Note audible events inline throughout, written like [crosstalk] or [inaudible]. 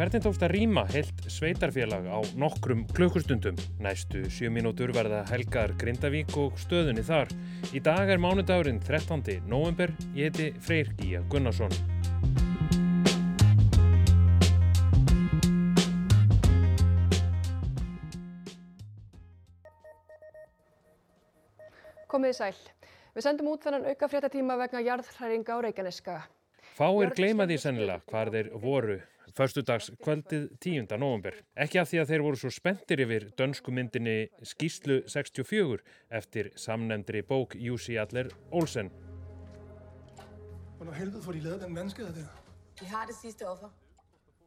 Hvernig tókst að rýma heilt sveitarfélag á nokkrum klukkustundum? Næstu sjö mínútur verða helgar Grindavík og stöðunni þar. Í dag er mánudagurinn 13. november. Ég heiti Freyr Gíja Gunnarsson. Komið í sæl. Við sendum út þennan auka fréttatíma vegna jarðhræringa á Reykjaneskaga. Fáir gleyma því sennilega hvar þeir voru förstudags kvöldið 10. november. Ekki af því að þeir voru svo spenntir yfir dönsku myndinni Skíslu 64 eftir samnefndri bók Jussi Adler Olsen. Hvornår helvede får de lavet den vandskade der? Vi har det sidste offer.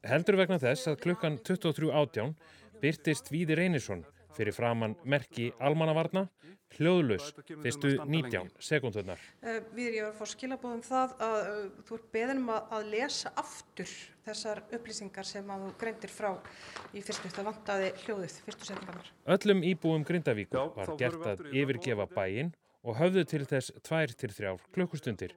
Heldur vegna þess að klukkan 23.18 byrtist Víði Reynisson fyrir framann merki almannavarna hljóðlaus fyrstu 19 sekundurnar. Uh, við erum að fá skilabóðum það að uh, þú ert beðinum að, að lesa aftur þessar upplýsingar sem að þú greindir frá í fyrstu þetta vantaði hljóðið, fyrstu setningarnar. Öllum íbúum Grindavíkur var gert að yfirgefa bæinn og höfðu til þess 2-3 klukkustundir.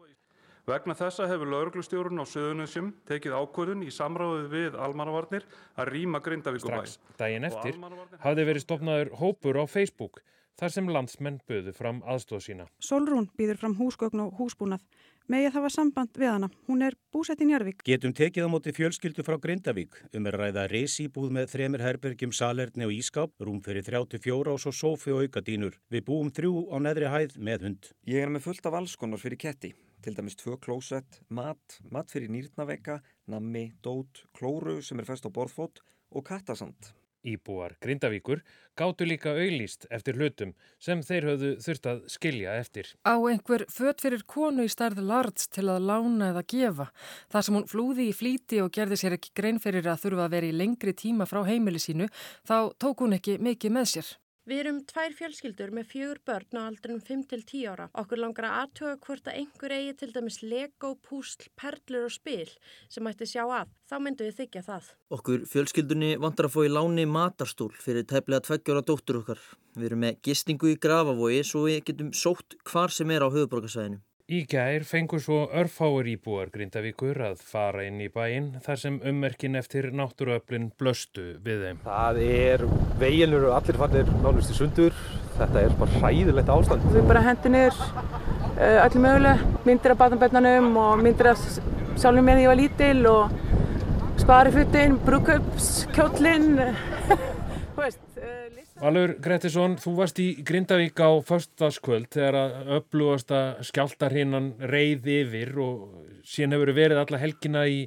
Vegna þessa hefur lauruglustjórun á Suðunusjum tekið ákvörðun í samráðu við almannavarnir að rýma Grindavíkubæ. Strax daginn eftir hafði verið stopnaður hópur á Facebook þar sem landsmenn böðu fram aðstóð sína. Solrún býður fram húsgögn og húsbúnað. Megið það var samband við hana. Hún er búsett í Njarvík. Getum tekið á móti fjölskyldu frá Grindavík um er ræða reysýbúð með þremir herbergjum, salerni og ískáp, rúm fyrir 34 og svo sófi og auka dínur. Við búum þrjú á neðri hæð með hund. Ég er með fullt af allskonar fyrir ketti til dæmis tvö klósett, mat, mat fyrir nýrnaveka, nammi, dót, klóru sem er fest á borðfót og kattasand. Íbúar Grindavíkur gáttu líka auðlýst eftir hlutum sem þeir höfðu þurft að skilja eftir. Á einhver fött fyrir konu í starð lards til að lána eða gefa. Þar sem hún flúði í flíti og gerði sér ekki grein fyrir að þurfa að vera í lengri tíma frá heimili sínu, þá tók hún ekki mikið með sér. Við erum tvær fjölskyldur með fjögur börn á aldrinum 5-10 ára. Okkur langar að aðtöga hvort að einhver eigi til dæmis lego, púsl, perlur og spil sem ætti sjá að. Þá myndu við þykja það. Okkur fjölskyldunni vantar að í láni matarstól fyrir tæplega tveggjóra dóttur okkar. Við erum með gistingu í Grafavogi svo við getum sótt hvar sem er á höfuborgarsæðinu. Í gær fengur svo örfáur íbúar Grindavíkur að fara inn í bæinn þar sem ummerkin eftir náttúruöflin blöstu við þeim. Það er, veginur og allir fannir nánust í sundur, þetta er bara hræðilegt ástand. Við bara hendi niður uh, allir möguleg, myndir af batanbennanum og myndir af sjálfum með því að ég var lítil og sparifuttin, brúköpskjóllin, [laughs] þú veist. Valur Grettisson, þú varst í Grindavík á förstaskvöld þegar að upplúasta skjáltarhinnan reyð yfir og síðan hefur verið alla helgina í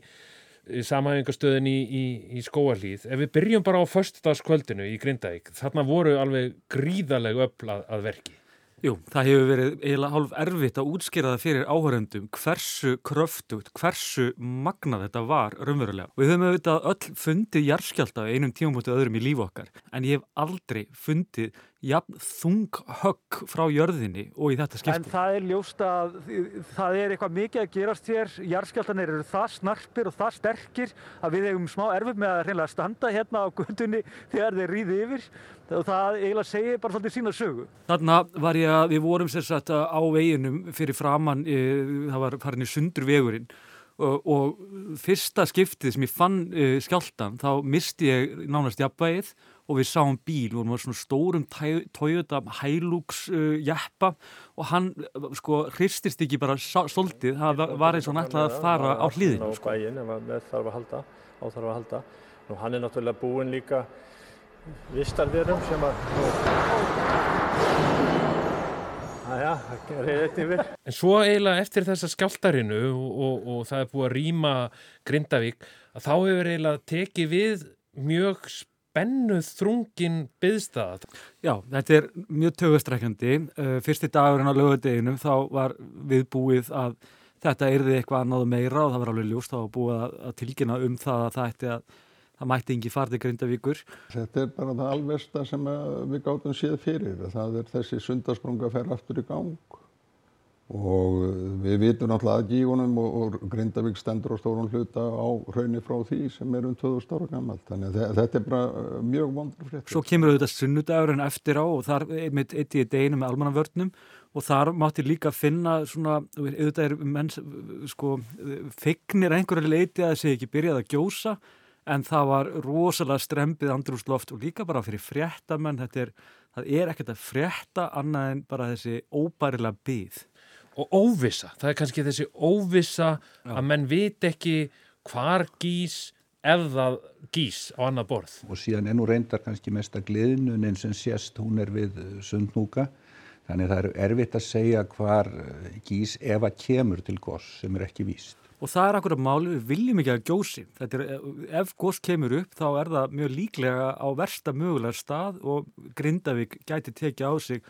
samhæfingastöðin í, í, í skóarlíð. Ef við byrjum bara á förstaskvöldinu í Grindavík, þarna voru alveg gríðaleg öll að, að verki. Jú, það hefur verið eiginlega hálf erfitt að útskýra það fyrir áhöröndum hversu kröftugt, hversu magnað þetta var raunverulega. Og við höfum auðvitað öll fundið jarðskjálta á einum tíum mútið öðrum í lífu okkar, en ég hef aldrei fundið jafn þung högg frá jörðinni og í þetta skipti. En það er ljóst að það er eitthvað mikið að gerast hér, jarðskjáltanir eru það snarpir og það sterkir að við hefum smá erfið með að reynilega standa hérna á gundunni þegar þeir rýði yfir og það eiginlega segir bara svolítið sína sögu. Þarna var ég að við vorum sérstaklega á veginum fyrir framann, e, það var farin í sundur vegurinn og, og fyrsta skiptið sem ég fann e, skjáltan þá misti ég nánast jafnvægið og við sáum bíl, við vorum svona stórum Toyota Hilux uh, jeppa og hann sko hristist ekki bara stoltið, það var eins og hann ætlaði að fara á hlýðinu. Sko. Þarf að halda, á þarf að halda. Nú hann er náttúrulega búinn líka vistarverum sem að... Æja, það er eitt yfir. En svo eiginlega eftir þessa skjáltarinu og, og, og það er búið að rýma Grindavík, að þá hefur eiginlega tekið við mjög spennandi spennuð þrungin byðstað. Já, þetta er mjög tögustrækjandi. Fyrsti dagurinn á lögadeginu þá var viðbúið að þetta erði eitthvað annað meira og það var alveg ljúst þá að búið að tilkynna um það að það, að, það mætti yngi farði grindavíkur. Þetta er bara það alversta sem við gáttum séð fyrir. Það er þessi sundarsprunga að ferja aftur í gang og við vitum náttúrulega að gígunum og, Grindavík stendur á stórun hluta á hraunni frá því sem er um 2000 ára gammalt þannig að þetta er bara uh, mjög vondur fréttir. Svo kemur auðvitað sunnudagurinn eftir á og þar mitt eitt í deginu með almannavörnum og þar mátti líka finna svona, auðvitað er menns sko, fegnir einhverju leiti að sé ekki byrjað að gjósa en það var rosalega strempið andrúsloft og líka bara fyrir fréttamenn, þetta er, það er ekkert að frétta annað en bara þessi óbærilega byð. Og óvissa, það er kannski þessi óvissa Já. að menn vit ekki hvar gís ef það gís á annað borð. Og síðan er nú reyndar kannski mesta gleðnunin sem sést, hún er við eh, sundnúka. Þannig það er erfitt að segja hvar eh, gís ef að kemur til goss sem er ekki víst. Og það er akkurat máli, við viljum ekki að gjósi. Er, ef gós kemur upp þá er það mjög líklega á versta mögulega stað og Grindavík gæti tekið á sig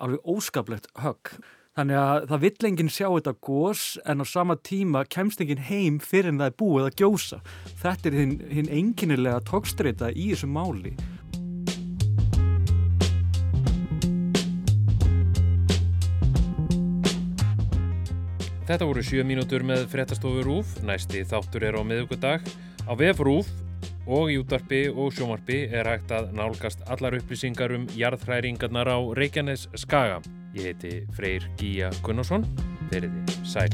alveg óskaplegt högg. Þannig að það vill enginn sjá þetta gós en á sama tíma kemst enginn heim fyrir en það er búið að gjósa. Þetta er hinn, hinn enginnilega tókstreita í þessu máli. Þetta voru sjö mínútur með fréttastofu Rúf, næsti þáttur er á miðugudag. Á VF Rúf og í útvarpi og sjómarpi er hægt að nálgast allar upplýsingar um jarðhræringarnar á Reykjanes Skaga. Ég heiti Freyr Gíja Gunnarsson, verið sæl.